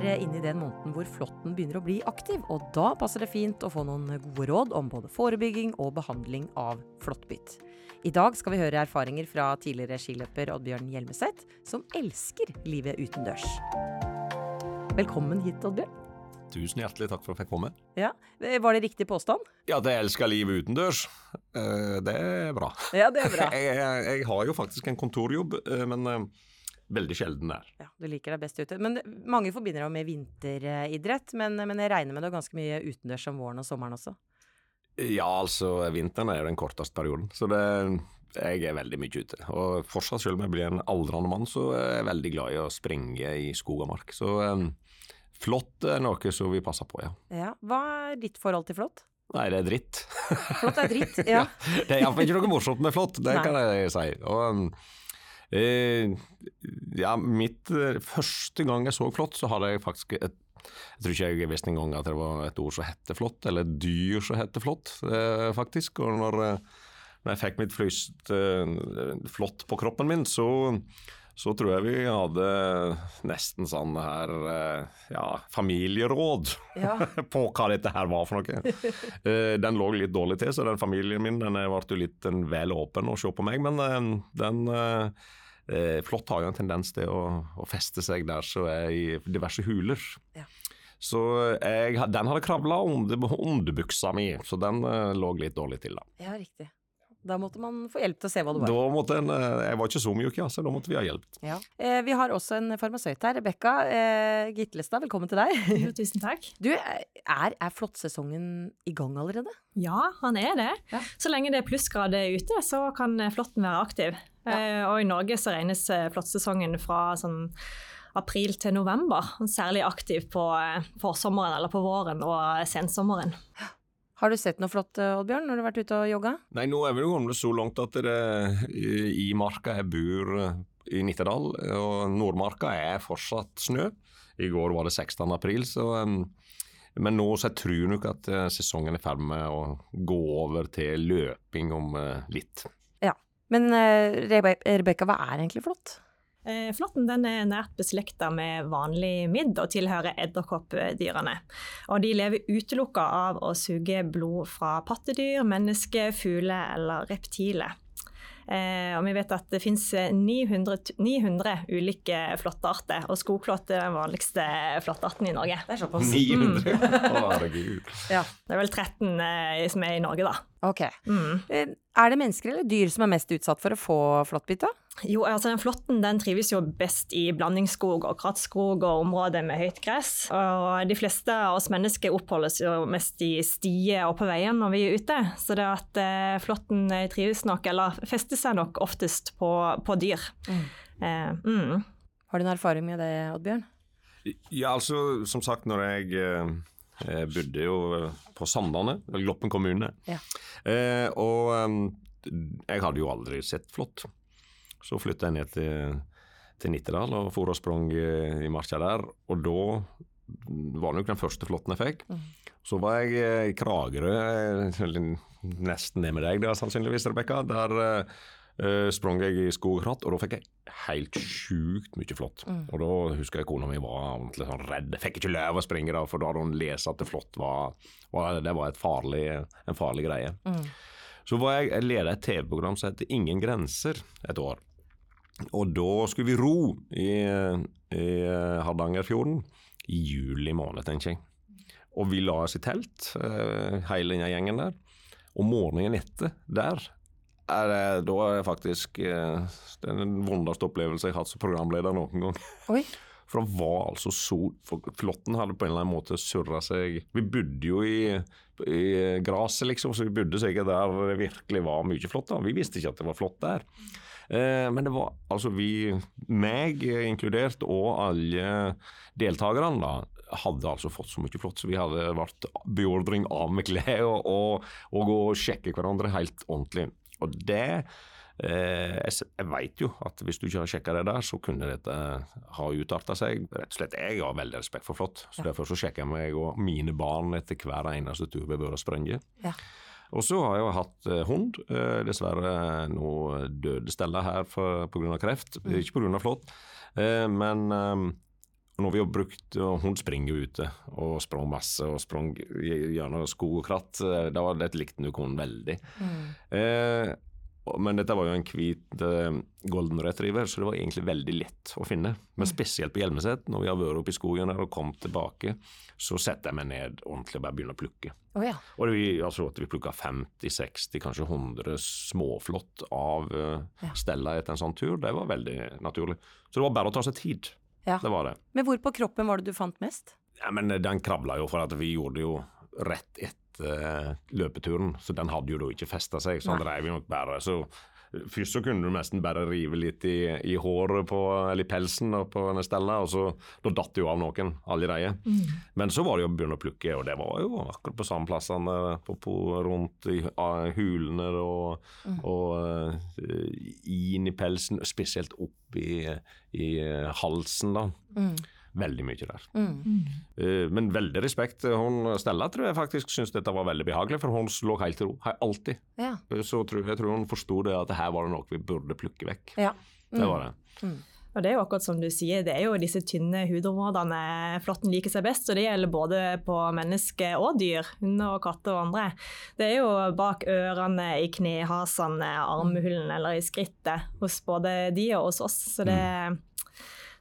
er inne i den måneden hvor flåtten begynner å bli aktiv, og da passer det fint å få noen gode råd om både forebygging og behandling av flåttbitt. I dag skal vi høre erfaringer fra tidligere skiløper Oddbjørn Hjelmeset, som elsker livet utendørs. Velkommen hit, Oddbjørn. Tusen hjertelig takk for at jeg fikk komme. Ja, Var det riktig påstand? Ja, at jeg elsker livet utendørs, eh, det er bra. Ja, det er bra. Jeg, jeg, jeg har jo faktisk en kontorjobb, eh, men eh, veldig sjelden der. Ja, Du liker deg best ute. Men mange forbinder deg med vinteridrett, men, men jeg regner med det er ganske mye utendørs om våren og sommeren også? Ja, altså, vinteren er jo den korteste perioden, så det, jeg er veldig mye ute. Og fortsatt, selv om jeg blir en aldrende mann, så er jeg veldig glad i å springe i skog og mark. Så um, flått er noe som vi passer på, ja. ja. Hva er ditt forhold til flått? Nei, det er dritt. Flått er dritt, ja. ja det er iallfall ikke noe morsomt med flått, det Nei. kan jeg si. Og um, Eh, ja, mitt eh, Første gang jeg så flått, så hadde jeg faktisk et jeg tror ikke jeg visste engang at det var et ord som hette flått, eller et dyr som hette flått, eh, faktisk. Og når, eh, når jeg fikk mitt flyst eh, flått på kroppen min, så, så tror jeg vi hadde nesten sånn her eh, ja, familieråd ja. på hva dette her var for noe. Eh, den lå litt dårlig til, så den familien min den ble litt vel åpen å se på meg, men den eh, Flått har jo en tendens til å, å feste seg der som er i diverse huler. Ja. Så jeg, den hadde kravla under underbuksa mi, så den lå litt dårlig til, da. Ja, riktig. Da måtte man få hjelp til å se hva det var. Da måtte en, eh, Jeg var ikke så mjuk, ja, så da måtte vi ha hjelp. Ja. Eh, vi har også en farmasøyt her. Rebekka eh, Gitlestad, velkommen til deg. Jo, tusen takk. Du, er, er flåttsesongen i gang allerede? Ja, han er det. Ja. Så lenge det er plussgrader ute, så kan flåtten være aktiv. Ja. Eh, og i Norge så regnes eh, flåttsesongen fra sånn april til november. Særlig aktiv på eh, forsommeren eller på våren og sensommeren. Har du sett noe flott, Oddbjørn, når du har vært ute og jogga? Nei, nå er vi kommet så langt at det i marka jeg bor i Nittedal, og Nordmarka er fortsatt snø. I går var det 16. april, så men nå så jeg tror nok at sesongen er i ferd med å gå over til løping om litt. Ja. Men uh, Rebekka, hva er egentlig flått? Eh, flåtten den er nært beslekta med vanlig midd og tilhører edderkoppdyrene. Og de lever utelukka av å suge blod fra pattedyr, mennesker, fugler eller reptiler. Eh, og vi vet at det finnes 900, 900 ulike flåttearter, og skogflått er den vanligste flåttearten i Norge. Det er såpass. 900? Mm. Herregud. ja. Det er vel 13 eh, som er i Norge, da. Ok. Mm. Eh, er det mennesker eller dyr som er mest utsatt for å få flåttbitt, da? Jo, altså den Flåtten den trives jo best i blandingsskog og krattskog og områder med høyt gress. Og de fleste av oss mennesker oppholdes jo mest i stier og på veien når vi er ute. Så det at eh, flåtten trives nok, eller fester seg nok oftest på, på dyr. Mm. Eh, mm. Har du noen erfaring med det, Oddbjørn? Ja, altså som sagt når jeg eh, jeg bodde jo på Sandane, Gloppen kommune. Ja. Eh, og jeg hadde jo aldri sett flått. Så flytta jeg ned til, til Nittedal og for og sprang i marka der. Og da var det nok den første flåtten jeg fikk. Mm. Så var jeg eh, i Kragerø, nesten ned med deg da, sannsynligvis, Rebekka. Der uh, sprang jeg i skogkratt, og da fikk jeg helt sjukt mye flott. Mm. Og da husker jeg kona mi var ordentlig sånn redd. Jeg fikk ikke lov å springe da, for da hadde hun lest at det flott var, var, det var farlig, en farlig greie. Mm. Så var jeg, jeg leda et TV-program som heter Ingen grenser et år. Og da skulle vi ro i, i Hardangerfjorden i juli måned, tenker jeg. Og vi la oss i telt, eh, hele denne gjengen der. Og morgenen etter der er, da er det faktisk eh, den vondeste opplevelsen jeg har hatt som programleder noen gang. Oi. For det var altså så Flåtten hadde på en eller annen måte surra seg Vi bodde jo i, i gresset, liksom, så vi bodde sikkert der det virkelig var mye flått. da. Vi visste ikke at det var flått der. Eh, men det var altså vi, meg inkludert, og alle deltakerne, da, hadde altså fått så mye flott, så vi hadde vært beordring av med klær og, og, og gå og sjekke hverandre helt ordentlig. Og det eh, Jeg vet jo at hvis du ikke har sjekka det der, så kunne dette ha utarta seg. Rett og slett, Jeg har veldig respekt for flått, så derfor så sjekker jeg meg og mine barn etter hver eneste tur vi bør sprenge. Ja. Og så har jeg jo hatt eh, hund. Eh, dessverre nå døde Stella her pga. kreft, mm. ikke pga. flått. Eh, men når vi har brukt, Hun springer jo ute og sprang masse og sprang gjennom skog og kratt. Da var det likte hun veldig. Mm. Eh, men dette var jo en hvit uh, golden retriever, så det var egentlig veldig lett å finne. Men mm. spesielt på Hjelmeset, når vi har vært oppe i skogen og kommet tilbake, så setter jeg meg ned ordentlig og bare begynner å plukke. Oh, ja. Og det, altså, at vi plukka 50-60, kanskje 100 småflått av uh, stella etter en sånn tur, det var veldig naturlig. Så det var bare å ta seg tid. Ja. Det var det. Men hvor på kroppen var det du fant mest? Ja, men Den kravla jo, for at vi gjorde det jo rett etter uh, løpeturen, så den hadde jo da ikke festa seg. Så han dreiv jo nok bare. Så Først så kunne du nesten bare rive litt i, i håret på, eller i pelsen på Stella, og så da datt det jo av noen allerede. Mm. Men så var det jo å begynne å plukke, og det var jo akkurat på samme plassene på, på, rundt i hulene og, mm. og uh, inn i pelsen, spesielt opp i, i halsen, da. Mm veldig mye der. Mm. Uh, men veldig respekt. Hun Stella tror jeg faktisk syntes dette var veldig behagelig, for hun lå helt til ro. Alltid. Ja. Uh, så tror, jeg tror hun forsto det at her var det noe vi burde plukke vekk. Ja. Mm. Det var det. Mm. Og det er jo akkurat som du sier, det er jo disse tynne hudområdene flåtten liker seg best. Og det gjelder både på mennesker og dyr, hunder og katter og andre. Det er jo bak ørene, i knehasene, armhulen eller i skrittet hos både de og hos oss. Så det, mm.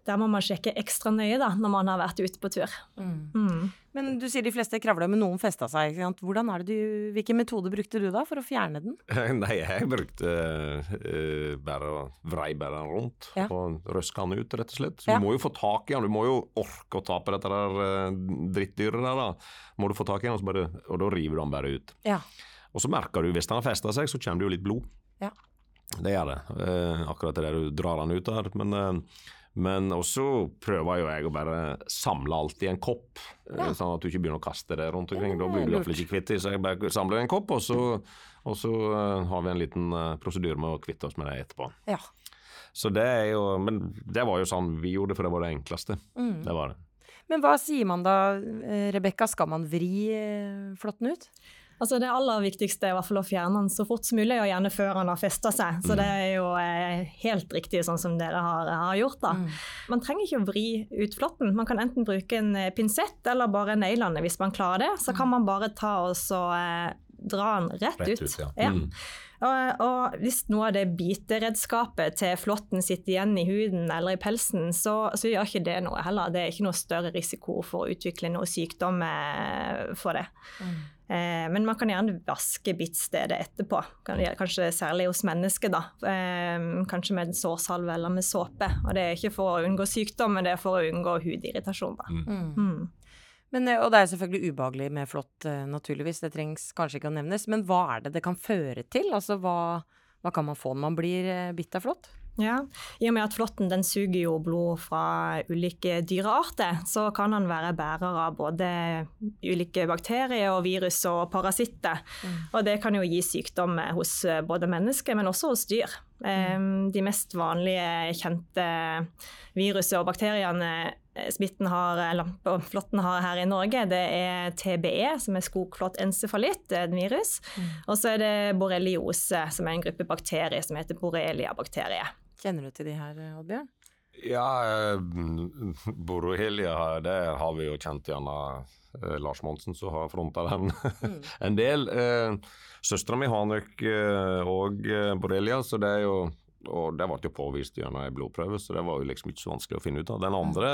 Der må man sjekke ekstra nøye da, når man har vært ute på tur. Mm. Mm. Men du sier de fleste kravla, men noen festa seg. Hvordan er det du, Hvilken metode brukte du da for å fjerne den? Nei, jeg brukte uh, bare å vrei bare den rundt ja. og røske den ut, rett og slett. Så ja. Du må jo få tak i den, du må jo orke å ta på dette der uh, drittdyret der. da. Må du få tak i den, og, bare, og da river du den bare ut. Ja. Og så merker du, hvis den har festa seg, så kommer det jo litt blod. Ja. Det gjør det. Uh, akkurat det der du drar den ut der. Men men også prøver jo jeg å bare samle alt i en kopp, eh, ja. sånn at du ikke begynner å kaste det rundt omkring. Da blir du iallfall ikke kvitt det. Så jeg bare samler i en kopp, og så, og så uh, har vi en liten uh, prosedyre med å kvitte oss med det etterpå. Ja. Så det er jo Men det var jo sånn vi gjorde det, for det var det enkleste. Mm. Det var det. Men hva sier man da, Rebekka? Skal man vri flåtten ut? Altså Det aller viktigste er i hvert fall å fjerne den så fort som mulig, og gjerne før den har festa seg. Så det er jo eh, helt riktig sånn som dere har, har gjort. da. Mm. Man trenger ikke å vri ut flåtten. Man kan enten bruke en eh, pinsett eller bare neglene hvis man klarer det. Så kan man bare ta og så eh, dra den rett, rett ut. ut ja. Ja. Mm. Og, og, hvis noe av det biteredskapet til flåtten sitter igjen i huden eller i pelsen, så, så, gjør ikke det noe heller. Det er ikke noe større risiko for å utvikle noe sykdom eh, for det. Mm. Eh, men man kan gjerne vaske bittstedet etterpå, kanskje særlig hos mennesker. da. Eh, kanskje med en sårsalve eller med såpe. Og det er ikke for å unngå sykdom, men det er for å unngå hudirritasjon. da. Mm. Mm. Men, eh, og det er selvfølgelig ubehagelig med flått, eh, naturligvis. Det trengs kanskje ikke å nevnes. Men hva er det det kan føre til? Altså hva, hva kan man få når man blir eh, bitt av flått? Ja, I og med at flåtten den suger jo blod fra ulike dyrearter, så kan den være bærer av både ulike bakterier og virus og parasitter. Mm. Og det kan jo gi sykdom hos både mennesker, men også hos dyr. Mm. De mest vanlige kjente viruset og bakteriene smitten har, eller flåtten har her i Norge, det er TBE, som er skogflåttencefalitt, et virus. Mm. Og så er det borreliose, som er en gruppe bakterier som heter borrelia-bakterie. Kjenner du til de her, Oddbjørn? Ja, eh, borrelia, det har vi jo kjent gjennom eh, Lars Monsen, som har fronta den mm. en del. Søstera mi har nok òg borrelia, så det er jo og det ble jo påvist gjennom ei blodprøve, så det var jo liksom ikke så vanskelig å finne ut av. Den andre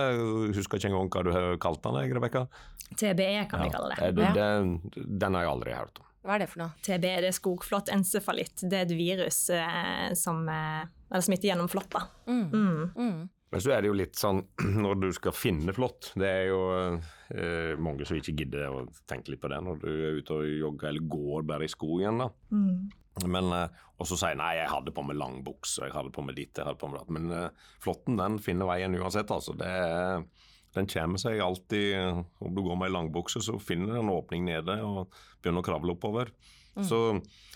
husker ikke engang hva du kalte den, Rebekka? TBE kan vi kalle det. det, den har jeg aldri hørt om. Hva er det for noe? TBE det er skogflåttencefalitt. Det er et virus eh, som eh, smitter gjennom flåtta. Mm. Mm. Mm. Men så er det jo litt sånn når du skal finne flått Det er jo eh, mange som ikke gidder å tenke litt på det når du er ute og jogger eller går bare i skogen. da. Mm. Men, eh, og så sier jeg nei, jeg hadde på meg langbukse, jeg hadde på meg ditt, jeg hadde på meg datt. Men uh, flåtten den finner veien uansett, altså. Det den kommer seg alltid Om du går med ei langbukse, så finner den en åpning nede og begynner å kravle oppover. Mm. Så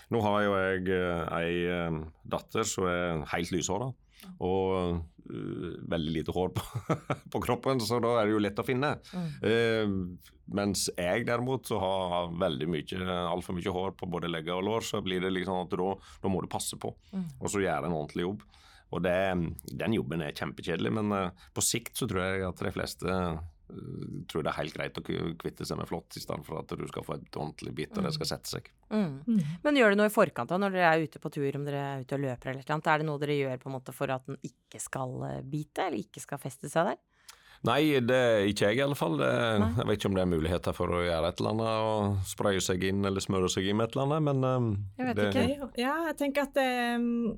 nå har jo jeg ei datter som er helt lyshåra og uh, veldig lite hår på, på, kroppen, så da er det jo lett å finne. Mm. Uh, mens jeg derimot så har veldig mye, altfor mye hår på både legger og lår, så blir det liksom at da, da må du passe på, mm. og så gjøre en ordentlig jobb. Og det, den jobben er kjempekjedelig, men uh, på sikt så tror jeg at de fleste tror det er helt greit å kvitte seg med flått, i stedet for at du skal få et ordentlig bit og det skal sette seg. Mm. Mm. Men gjør det noe i forkant da, når dere er ute på tur, om dere er ute og løper eller noe? Er det noe dere gjør på en måte for at den ikke skal bite, eller ikke skal feste seg der? Nei, det er ikke jeg i alle fall. Det, jeg vet ikke om det er muligheter for å gjøre et eller annet og spraye seg inn eller smøre seg inn med et eller annet, men um, Jeg vet det, ikke. Ja, jeg tenker at um,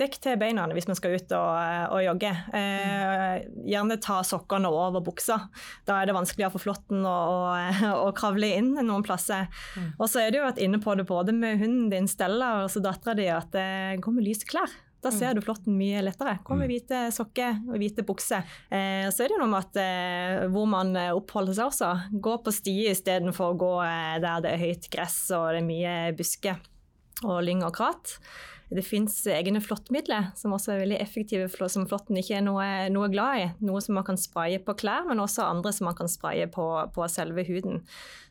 dekk til beina hvis man skal ut og, og jogge. Uh, gjerne ta sokkene over buksa. Da er det vanskeligere for flåtten å, å, å, kravle inn noen plasser. Mm. Og så er det jo vært inne på det både med hunden din Stella og dattera di at det går med lyse klær. Da ser mm. du flåtten mye lettere. Kom med mm. hvite sokker og hvite bukser. Eh, så er det noe med at eh, hvor man eh, oppholder seg også. Gå på stier istedenfor å gå eh, der det er høyt gress og det er mye busker og lyng og krat. Det fins egne flåttmidler som også er veldig effektive, som flåtten ikke er noe, noe, glad i. Noe som man kan spraye på klær, men også andre som man kan spraye på, på selve huden.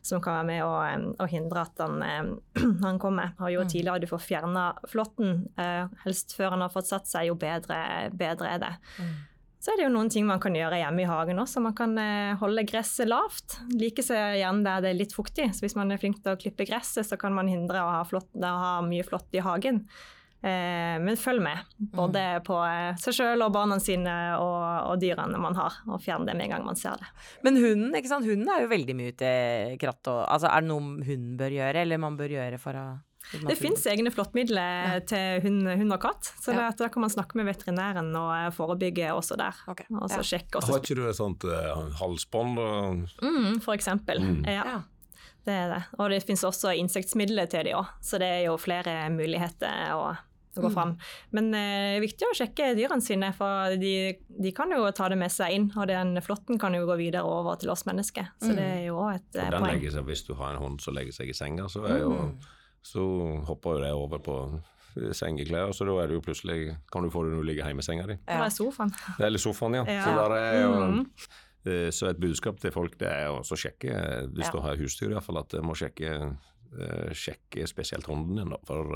Som kan være med å, å hindre at han, han, kommer. Og jo mm. tidligere du får fjerna flåtten, eh, helst før han har fått satt seg, jo bedre, bedre er det. Mm. Så er det jo noen ting man kan gjøre hjemme i hagen også. Man kan eh, holde gresset lavt. Like så gjerne der det er litt fuktig. Så hvis man er flink til å klippe gresset, så kan man hindre å ha, flott, å ha mye flått i hagen. Eh, men følg med, både mm. på eh, seg sjøl og barna sine og, og, dyrene man har, og fjern det med en gang man ser det. Men hunden ikke sant? Hunden er jo veldig mye ute i kratt. Og, altså, er det noe hunden bør gjøre, eller man bør gjøre for å det finnes egne flåttmidler ja. til hund, hund, og katt, så ja. da kan man snakke med veterinæren og eh, forebygge også der. Okay. Og så ja. sjekke også. Har ikke du et sånt uh, halsbånd? Mm, for eksempel. Mm. Ja. Det er det. Og det finnes også insektmidler til de òg, så det er jo flere muligheter å å gå mm. fram. Men eh, det er viktig å sjekke dyrene sine, for de, de, kan jo ta det med seg inn. Og den flåtten kan jo gå videre over til oss mennesker. Så det er jo òg et den poeng. Seg, hvis du har en hund som legger seg i senga, så, jo, mm. så hopper jo det over på sengeklær, så da er det jo plutselig kan du få det når du ligger hjemme i senga di. Ja. Eller sofaen. Eller sofaen, ja. ja. Så der er jo mm. Så et budskap til folk det er å sjekke, hvis ja. du har husdyr iallfall, at du må sjekke, sjekke spesielt hunden din. Da, for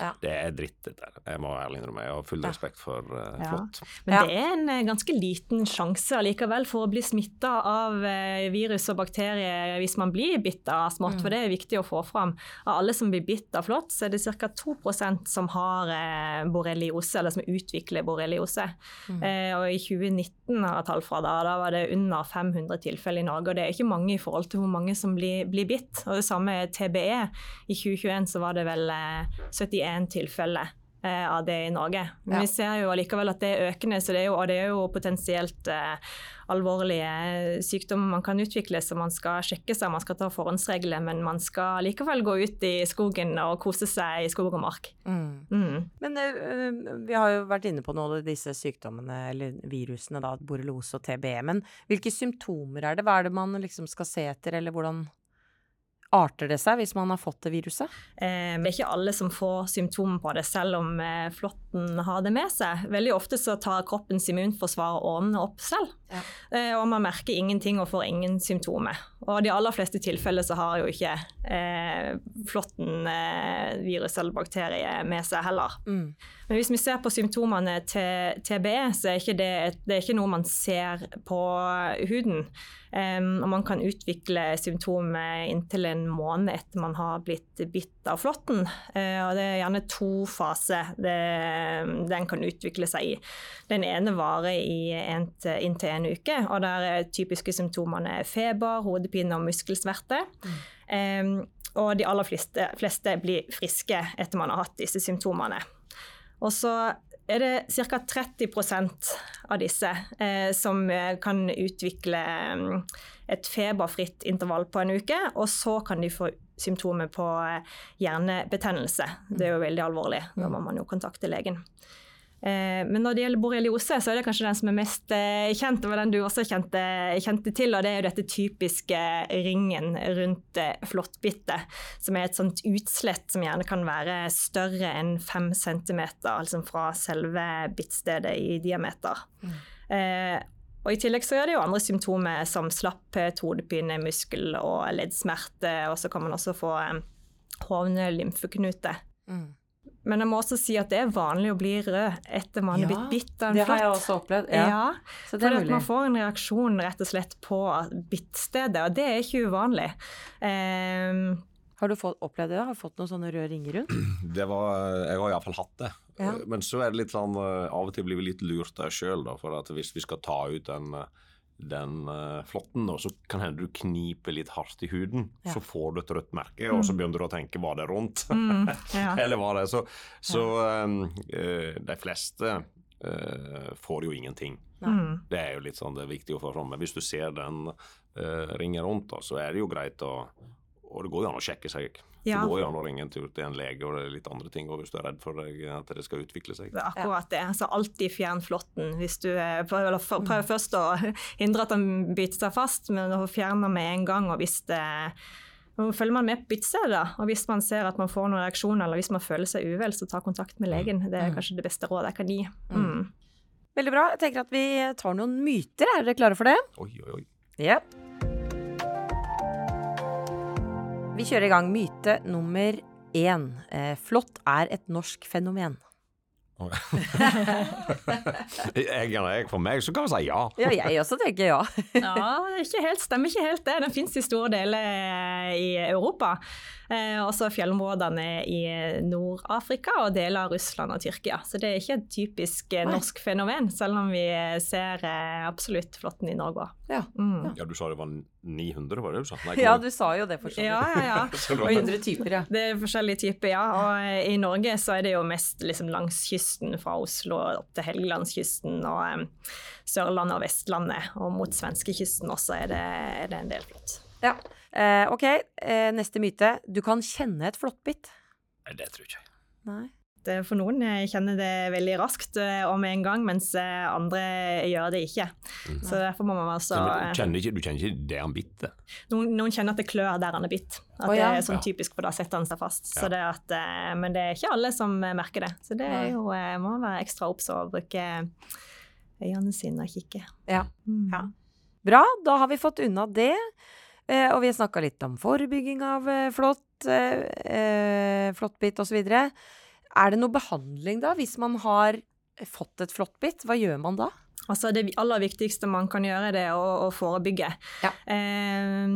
ja. Det er dritt, dette. Jeg må ærlig innrømme. Jeg har full respekt for uh, ja. flått. Men det er en uh, ganske liten sjanse allikevel for å bli smitta av uh, virus og bakterier hvis man blir bitt av smått, mm. for det er viktig å få fram. Av alle som blir bitt av flått, så er det ca. 2 som har borreliose, eller som utvikler borreliose. Mm. og i 2019 har jeg tall fra da, da var det under 500 tilfeller i Norge. Og det er ikke mange i forhold til hvor mange som blir, blir bitt. Og det samme TBE. I 2021 så var det vel 71 én tilfelle eh, av det i Norge. Men ja. vi ser jo allikevel at det er økende, så det er jo, og det er jo potensielt eh, alvorlige sykdommer man kan utvikle, så man skal sjekke seg, man skal ta forhåndsregler, men man skal likevel gå ut i skogen og kose seg i skog og mark. Mm. Mm. Men uh, vi har jo vært inne på noen av disse sykdommene, eller virusene, da, borreliose og TBE. Men hvilke symptomer er det? Hva er det man liksom skal se etter, eller hvordan Arter det seg hvis man har fått det viruset? Eh, det er ikke alle som får symptomer på det, selv om eh, flåtten har det med seg. Veldig ofte så tar kroppens immunforsvar årene opp selv. Ja. Eh, og man merker ingenting og får ingen symptomer. Og i de aller fleste tilfeller så har jo ikke eh, flåtten eh, virus eller bakterie med seg heller. Mm. Men hvis vi ser på symptomene til TBE, så er ikke det, det er ikke noe man ser på huden. Og man kan utvikle symptomer inntil en måned etter man har blitt bitt av flåtten. Uh, og det er gjerne to faser det, den kan utvikle seg i. Den ene varer i en til, inntil en uke, og der er typiske symptomene feber, hodepine og muskelsverte. Mm. Um, og de aller fleste, fleste blir friske etter man har hatt disse symptomene. Og så er det ca. 30% av disse eh, som eh, kan utvikle mm, et feberfritt intervall på en uke, og så kan de få symptomer på eh, hjernebetennelse. Det er jo veldig alvorlig. Da må man jo kontakte legen. Eh, men når det gjelder borreliose, så er det kanskje den som er mest eh, kjent, og den du også kjente, kjente til. Og det er jo dette typiske ringen rundt eh, flåttbittet, som er et sånt utslett som gjerne kan være større enn fem centimeter, altså fra selve bittstedet i diameter. Mm. Og I tillegg så er det jo andre symptomer som slapphet, hodepine, muskel- og leddsmerte. Og så kan man også få hovne lymfeknuter. Mm. Men jeg må også si at det er vanlig å bli rød etter man har Ja, blitt bitt av en Det har jeg også opplevd. Ja. Ja, Så det er for at mulig. man får en reaksjon rett og slett på bittstedet, og det er ikke uvanlig. Um, Har du fått, opplevd det? Har du fått noen sånne røde ringer rundt? Det var, jeg har iallfall hatt det. Ja. Men så er det litt sånn eh, Av og til blir vi litt lurt av oss sjøl, for at hvis vi skal ta ut den, eh, den eh, flåtten, og så kan hende du kniper litt hardt i huden. Ja. Så får du et rødt merke, og så begynner du å tenke var det rundt? mm, ja. Eller var det så Så eh, de fleste eh, får jo ingenting. Mm. Det er jo litt sånn det er viktig å få fram. Men hvis du ser den eh, ringen rundt, da, så er det jo greit å Og det går jo an å sjekke seg. Ja. Det går jo an å ringe en tur til en lege og det er litt andre ting og hvis du er redd for deg, at det skal utvikle seg. Det er akkurat det. Så alltid fjern flåtten du eh, prøv først å hindre at den biter seg fast, men å fjerne den med en gang. og hvis det følger man med på byttestedet, da. og hvis man ser at man får noen reaksjoner eller hvis man føler seg uvel, så ta kontakt med legen. Det er Mm. kanskje det beste rådet jeg kan gi. Mm. Veldig bra. Jeg tenker at vi tar noen myter. Er dere klare for det? Oi, oi, oi. Ja. Vi kjører i gang myte nummer én. Eh, flått er et norsk fenomen. jeg, jeg, for meg så kan vi si ja. Ja, jeg også tenker ja. Ja, ikke helt, stemmer ikke helt det. Den finnes i store deler i Europa. Eh, også fjellområdene i Nord-Afrika og deler av Russland og Tyrkia. Så det er ikke et typisk eh, Nei. norsk fenomen, selv om vi eh, ser eh, absolutt flåtten i Norge òg. Ja. Mm. Ja, Du sa det var 900, var det du sa? Nei, ja, du sa jo det for så vidt. Ja, ja, ja. Og var- 100 typer, ja. Det er forskjellige typer, ja. Og eh, i Norge så er det jo mest liksom langs kysten, fra Oslo opp til Helgelandskysten og eh, Sørlandet og Vestlandet. Og mot svenskekysten også er det, er det en del flott. ja. Eh, ok, eh, neste myte. Du kan kjenne et flåttbitt. Det tror ikke jeg. Nei. Det- For noen eh, kjenner det veldig raskt eh, og med en gang, mens eh, andre gjør det ikke. Så derfor må man være så eh, du, kjenner ikke, du kjenner ikke det han bitt? noen, noen kjenner at det klør der han er bitt. At oh, ja. det er sånn Ja. typisk, for da setter han seg fast. Ja. Så det at, eh, men det er ikke alle som eh, merker det. Så det er jo, eh, må være ekstra obs og bruke øynene sine og kikke. Ja. Mm. Ja. Bra, da har vi fått unna det. Eh, og vi har snakka litt om forebygging av eh, flått, eh, eh, flåttbitt osv. Er det noe behandling da, hvis man har fått et flåttbitt? Hva gjør man da? Altså det aller viktigste man kan gjøre, det er å, å forebygge. Ja. Eh,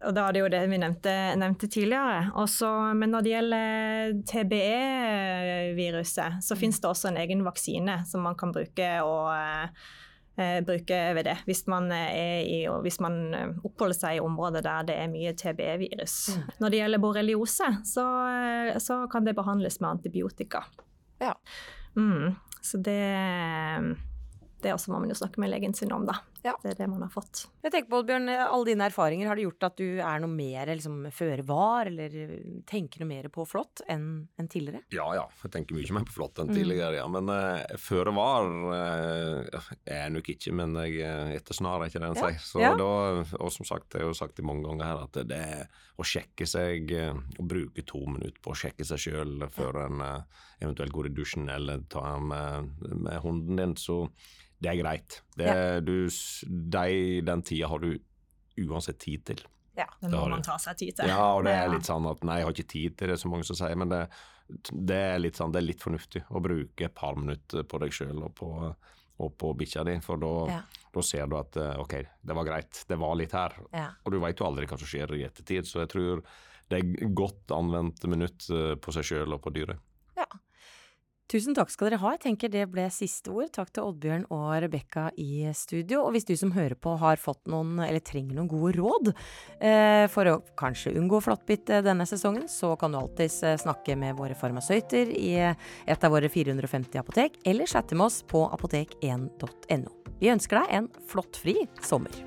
og da er det jo det vi nevnte, nevnte tidligere. Også, men når det gjelder TBE-viruset, så finnes det også en egen vaksine som man kan bruke og eh, bruke ved det. Hvis man, er i, hvis man eh, oppholder seg i områder der det er mye TBE-virus. Mm. Når det gjelder borreliose, så, eh, så kan det behandles med antibiotika. Ja. Mm, så det det også må man jo snakke med legen sin om, da. Ja. Det er det man har fått. Jeg tenker på, Bjørn, alle dine erfaringer, har det gjort at du er noe mer liksom, føre var, eller tenker noe mer på flått enn en tidligere? Ja ja, jeg tenker mye mer på flått enn Mm. tidligere, ja. Men uh, føre var uh, er jeg nok ikke, men jeg uh, ettersnar, er ikke det en Ja, sier. Så ja. da, og som sagt, jeg har jo sagt det mange ganger her, at det er å sjekke seg, eh, å bruke to minutter på å sjekke seg sjøl før en eh, eventuelt går i dusjen eller tar med, med hunden din, så det er greit. Det, du, de, den tida har du uansett tid til. Ja, Det må man ta seg tid til. Ja, og det er litt sånn at nei, jeg har ikke tid til det, så mange som sier, men det, det er litt sånn, det er litt fornuftig å bruke et par minutter på deg sjøl og på, og på bikkja di, for da, Ja. da ser du at eh, ok, det var greit, det var litt her. Ja. Og du veit jo aldri hva som skjer i ettertid, så jeg tror det er godt anvendt minutt eh, på seg sjøl og på dyret. Tusen takk skal dere ha. Jeg tenker det ble siste ord. Takk til Oddbjørn og Rebekka i studio. Og hvis du som hører på har fått noen, eller trenger noen gode råd eh, for å kanskje unngå flåttbitt eh, denne sesongen, så kan du alltids eh, snakke med våre farmasøyter i eh, et av våre 450 apotek, eller chatte med oss på apotek1.no. Vi ønsker deg en flåttfri sommer.